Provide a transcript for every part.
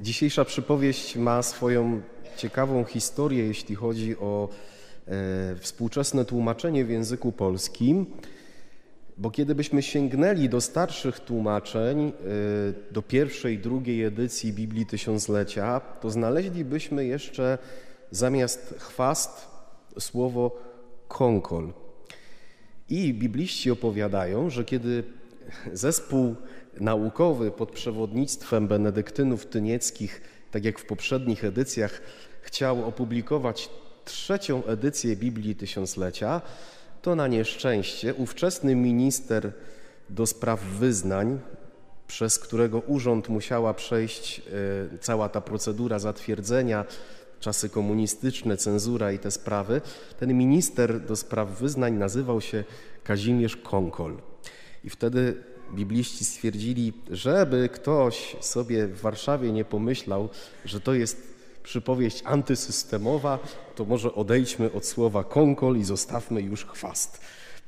Dzisiejsza przypowieść ma swoją ciekawą historię, jeśli chodzi o e, współczesne tłumaczenie w języku polskim, bo kiedy byśmy sięgnęli do starszych tłumaczeń, e, do pierwszej, drugiej edycji Biblii Tysiąclecia, to znaleźlibyśmy jeszcze zamiast chwast słowo konkol. I bibliści opowiadają, że kiedy zespół naukowy pod przewodnictwem benedyktynów tynieckich, tak jak w poprzednich edycjach, chciał opublikować trzecią edycję Biblii Tysiąclecia, to na nieszczęście ówczesny minister do spraw wyznań, przez którego urząd musiała przejść e, cała ta procedura zatwierdzenia, czasy komunistyczne, cenzura i te sprawy, ten minister do spraw wyznań nazywał się Kazimierz Konkol. I wtedy bibliści stwierdzili, żeby ktoś sobie w Warszawie nie pomyślał, że to jest przypowieść antysystemowa, to może odejdźmy od słowa konkol i zostawmy już chwast.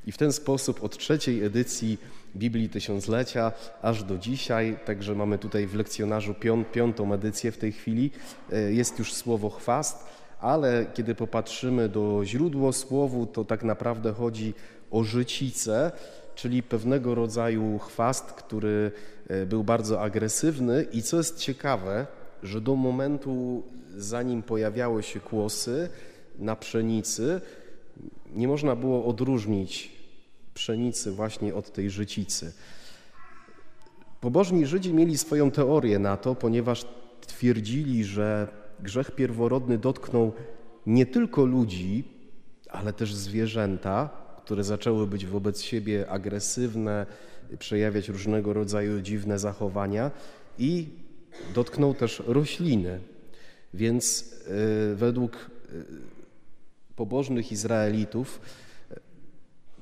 I w ten sposób od trzeciej edycji Biblii Tysiąclecia aż do dzisiaj, także mamy tutaj w lekcjonarzu piątą edycję w tej chwili, e, jest już słowo chwast, ale kiedy popatrzymy do źródło słowu, to tak naprawdę chodzi o życicę, czyli pewnego rodzaju chwast, który e, był bardzo agresywny i co jest ciekawe, że do momentu, zanim pojawiały się kłosy na pszenicy, nie można było odróżnić pszenicy właśnie od tej życicy. Pobożni Żydzi mieli swoją teorię na to, ponieważ twierdzili, że grzech pierworodny dotknął nie tylko ludzi, ale też zwierzęta, które zaczęły być wobec siebie agresywne, przejawiać różnego rodzaju dziwne zachowania i dotknął też rośliny. Więc y, według y, pobożnych Izraelitów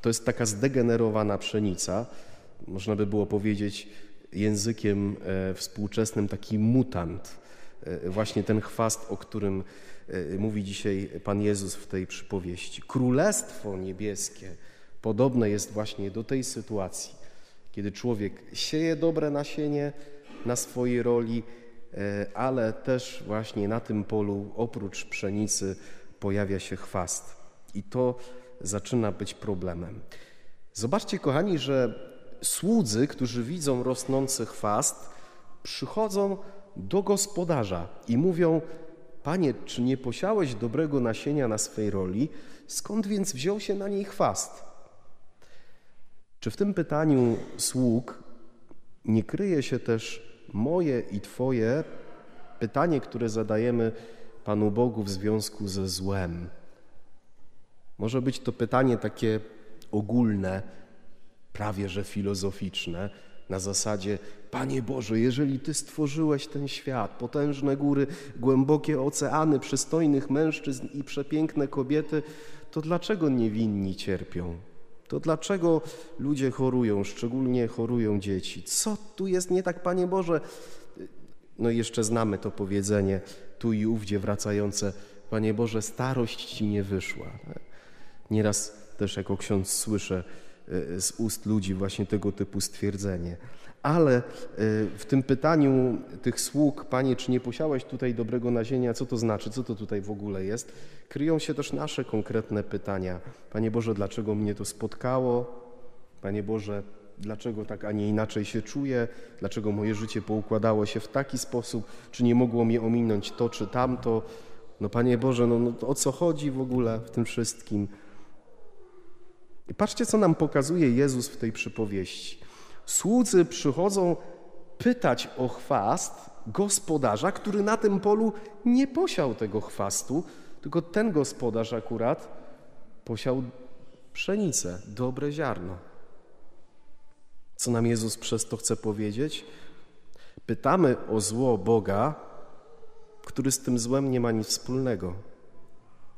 to jest taka zdegenerowana pszenica, można by było powiedzieć językiem e, współczesnym taki mutant. E, właśnie ten chwast, o którym e, mówi dzisiaj Pan Jezus w tej przypowieści. Królestwo niebieskie podobne jest właśnie do tej sytuacji, kiedy człowiek sieje dobre nasienie na swojej roli, ale też właśnie na tym polu oprócz pszenicy pojawia się chwast. I to zaczyna być problemem. Zobaczcie, kochani, że słudzy, którzy widzą rosnący chwast, przychodzą do gospodarza i mówią: Panie, czy nie posiałeś dobrego nasienia na swej roli? Skąd więc wziął się na niej chwast? Czy w tym pytaniu sług nie kryje się też moje i Twoje pytanie, które zadajemy Panu Bogu w związku ze złem? Może być to pytanie takie ogólne, prawie że filozoficzne, na zasadzie: Panie Boże, jeżeli Ty stworzyłeś ten świat, potężne góry, głębokie oceany, przystojnych mężczyzn i przepiękne kobiety, to dlaczego niewinni cierpią? To dlaczego ludzie chorują, szczególnie chorują dzieci? Co tu jest nie tak, Panie Boże? No i jeszcze znamy to powiedzenie tu i ówdzie wracające: Panie Boże, starość Ci nie wyszła. Nieraz też jako ksiądz słyszę z ust ludzi właśnie tego typu stwierdzenie. Ale e, w tym pytaniu tych sług, Panie, czy nie posiałeś tutaj dobrego nazienia, co to znaczy, co to tutaj w ogóle jest, kryją się też nasze konkretne pytania. Panie Boże, dlaczego mnie to spotkało? Panie Boże, dlaczego tak, a nie inaczej się czuję? Dlaczego moje życie poukładało się w taki sposób? Czy nie mogło mnie ominąć to czy tamto? No Panie Boże, no, no o co chodzi w ogóle w tym wszystkim? I patrzcie, co nam pokazuje Jezus w tej przypowieści. Słudzy przychodzą pytać o chwast gospodarza, który na tym polu nie posiał tego chwastu, tylko ten gospodarz akurat posiał pszenicę, dobre ziarno. Co nam Jezus przez to chce powiedzieć? Pytamy o zło Boga, który z tym złem nie ma nic wspólnego,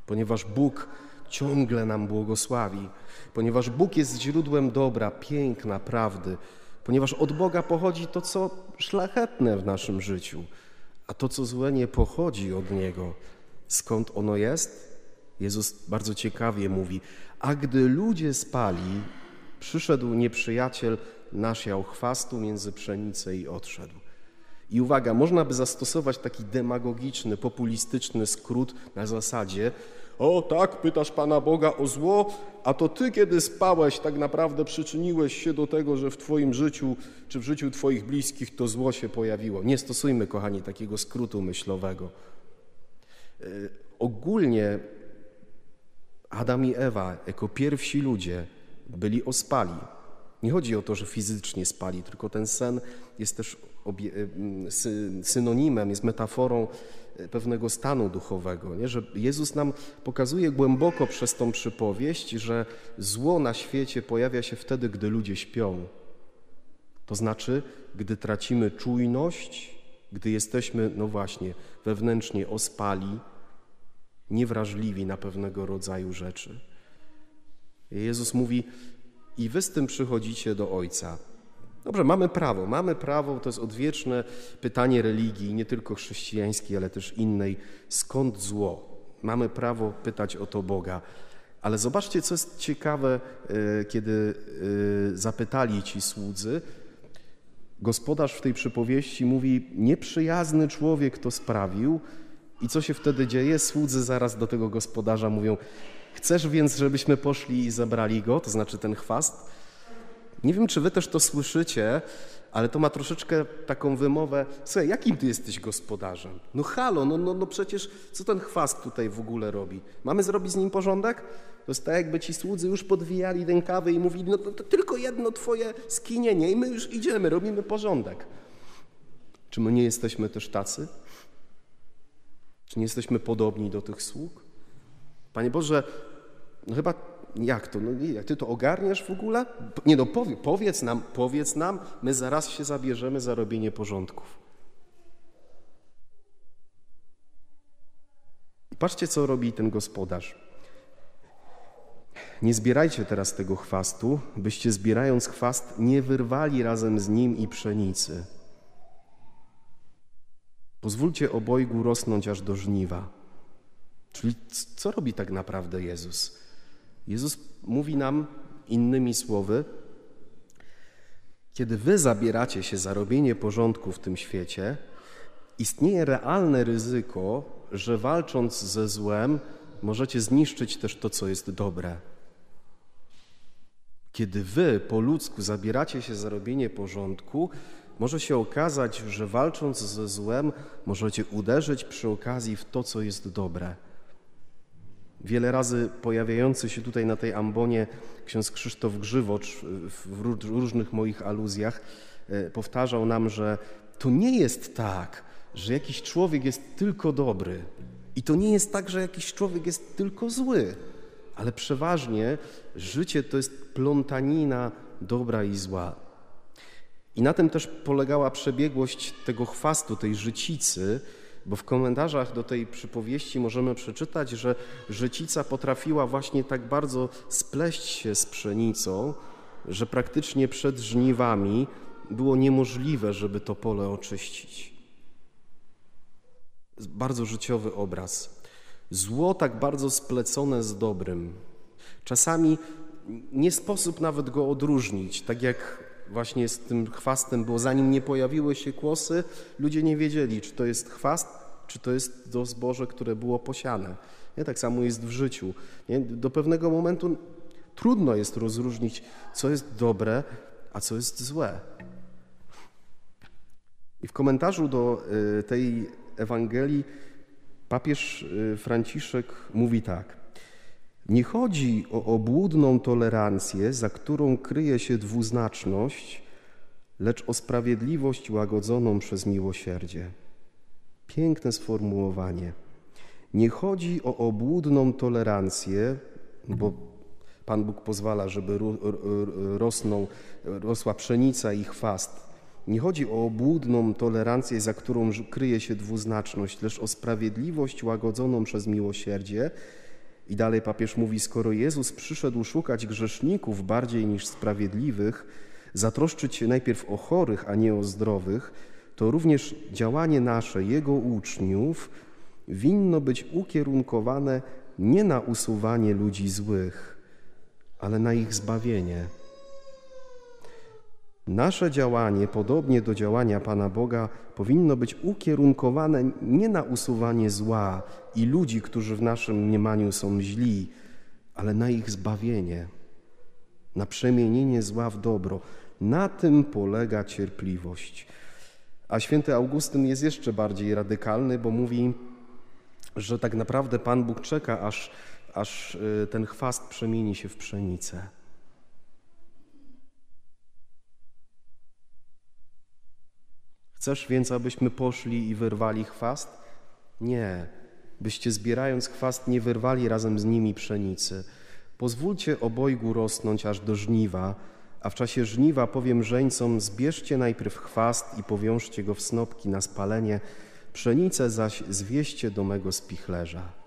ponieważ Bóg ciągle nam błogosławi, ponieważ Bóg jest źródłem dobra, piękna, prawdy, ponieważ od Boga pochodzi to, co szlachetne w naszym życiu, a to, co złe, nie pochodzi od Niego. Skąd ono jest? Jezus bardzo ciekawie mówi, a gdy ludzie spali, przyszedł nieprzyjaciel, nasiał chwastu między pszenicę i odszedł. I uwaga, można by zastosować taki demagogiczny, populistyczny skrót na zasadzie: O tak, pytasz Pana Boga o zło, a to Ty, kiedy spałeś, tak naprawdę przyczyniłeś się do tego, że w Twoim życiu czy w życiu Twoich bliskich to zło się pojawiło. Nie stosujmy, kochani, takiego skrótu myślowego. Yy, ogólnie Adam i Ewa, jako pierwsi ludzie, byli ospali. Nie chodzi o to, że fizycznie spali, tylko ten sen jest też y, synonimem, jest metaforą pewnego stanu duchowego. Nie? Że Jezus nam pokazuje głęboko przez tą przypowieść, że zło na świecie pojawia się wtedy, gdy ludzie śpią. To znaczy, gdy tracimy czujność, gdy jesteśmy, no właśnie, wewnętrznie ospali, niewrażliwi na pewnego rodzaju rzeczy. Jezus mówi, i wy z tym przychodzicie do Ojca. Dobrze, mamy prawo, mamy prawo, to jest odwieczne pytanie religii, nie tylko chrześcijańskiej, ale też innej, skąd zło? Mamy prawo pytać o to Boga. Ale zobaczcie, co jest ciekawe, e, kiedy e, zapytali ci słudzy. Gospodarz w tej przypowieści mówi: Nieprzyjazny człowiek to sprawił. I co się wtedy dzieje? Słudzy zaraz do tego gospodarza mówią: Chcesz więc, żebyśmy poszli i zabrali go, to znaczy ten chwast? Nie wiem, czy wy też to słyszycie, ale to ma troszeczkę taką wymowę. Słuchaj, jakim ty jesteś gospodarzem? No halo, no, no, no przecież co ten chwast tutaj w ogóle robi? Mamy zrobić z nim porządek? To jest tak, jakby ci słudzy już podwijali rękawy i mówili, no to, to tylko jedno twoje skinienie i my już idziemy, robimy porządek. Czy my nie jesteśmy też tacy? Czy nie jesteśmy podobni do tych sług? Panie Boże, no chyba jak to? No jak ty to ogarniesz w ogóle? Nie no, powie, powiedz nam, powiedz nam, my zaraz się zabierzemy za robienie porządków. I patrzcie, co robi ten gospodarz. Nie zbierajcie teraz tego chwastu, byście zbierając chwast nie wyrwali razem z nim i pszenicy. Pozwólcie obojgu rosnąć aż do żniwa. Czyli co robi tak naprawdę Jezus? Jezus mówi nam innymi słowy, kiedy wy zabieracie się za robienie porządku w tym świecie, istnieje realne ryzyko, że walcząc ze złem, możecie zniszczyć też to, co jest dobre. Kiedy wy po ludzku zabieracie się za robienie porządku, może się okazać, że walcząc ze złem, możecie uderzyć przy okazji w to, co jest dobre. Wiele razy pojawiający się tutaj na tej ambonie ksiądz Krzysztof Grzywocz w różnych moich aluzjach e, powtarzał nam, że to nie jest tak, że jakiś człowiek jest tylko dobry. I to nie jest tak, że jakiś człowiek jest tylko zły, ale przeważnie życie to jest plątanina dobra i zła. I na tym też polegała przebiegłość tego chwastu, tej życicy, bo w komentarzach do tej przypowieści możemy przeczytać, że życica potrafiła właśnie tak bardzo spleść się z pszenicą, że praktycznie przed żniwami było niemożliwe, żeby to pole oczyścić. Bardzo życiowy obraz. Zło tak bardzo splecone z dobrym. Czasami nie sposób nawet go odróżnić, tak jak właśnie z tym chwastem było, zanim nie pojawiły się kłosy, ludzie nie wiedzieli, czy to jest chwast, czy to jest to zboże, które było posiane. Nie? Tak samo jest w życiu. Nie? Do pewnego momentu trudno jest rozróżnić, co jest dobre, a co jest złe. I w komentarzu do y, tej Ewangelii papież y, Franciszek mówi tak. Nie chodzi o obłudną tolerancję, za którą kryje się dwuznaczność, lecz o sprawiedliwość łagodzoną przez miłosierdzie. Piękne sformułowanie. Nie chodzi o obłudną tolerancję, bo Pan Bóg pozwala, żeby rosną, rosła pszenica i chwast. Nie chodzi o obłudną tolerancję, za którą kryje się dwuznaczność, lecz o sprawiedliwość łagodzoną przez miłosierdzie, i dalej papież mówi: Skoro Jezus przyszedł szukać grzeszników bardziej niż sprawiedliwych, zatroszczyć się najpierw o chorych, a nie o zdrowych, to również działanie nasze, Jego uczniów, winno być ukierunkowane nie na usuwanie ludzi złych, ale na ich zbawienie. Nasze działanie, podobnie do działania Pana Boga, powinno być ukierunkowane nie na usuwanie zła i ludzi, którzy w naszym mniemaniu są źli, ale na ich zbawienie, na przemienienie zła w dobro. Na tym polega cierpliwość. A święty Augustyn jest jeszcze bardziej radykalny, bo mówi, że tak naprawdę Pan Bóg czeka, aż, aż y, ten chwast przemieni się w pszenicę. Chcesz więc, abyśmy poszli i wyrwali chwast? Nie, byście zbierając chwast nie wyrwali razem z nimi pszenicy. Pozwólcie obojgu rosnąć aż do żniwa, a w czasie żniwa powiem żeńcom, zbierzcie najpierw chwast i powiążcie go w snopki na spalenie, pszenicę zaś zwieście do mego spichlerza.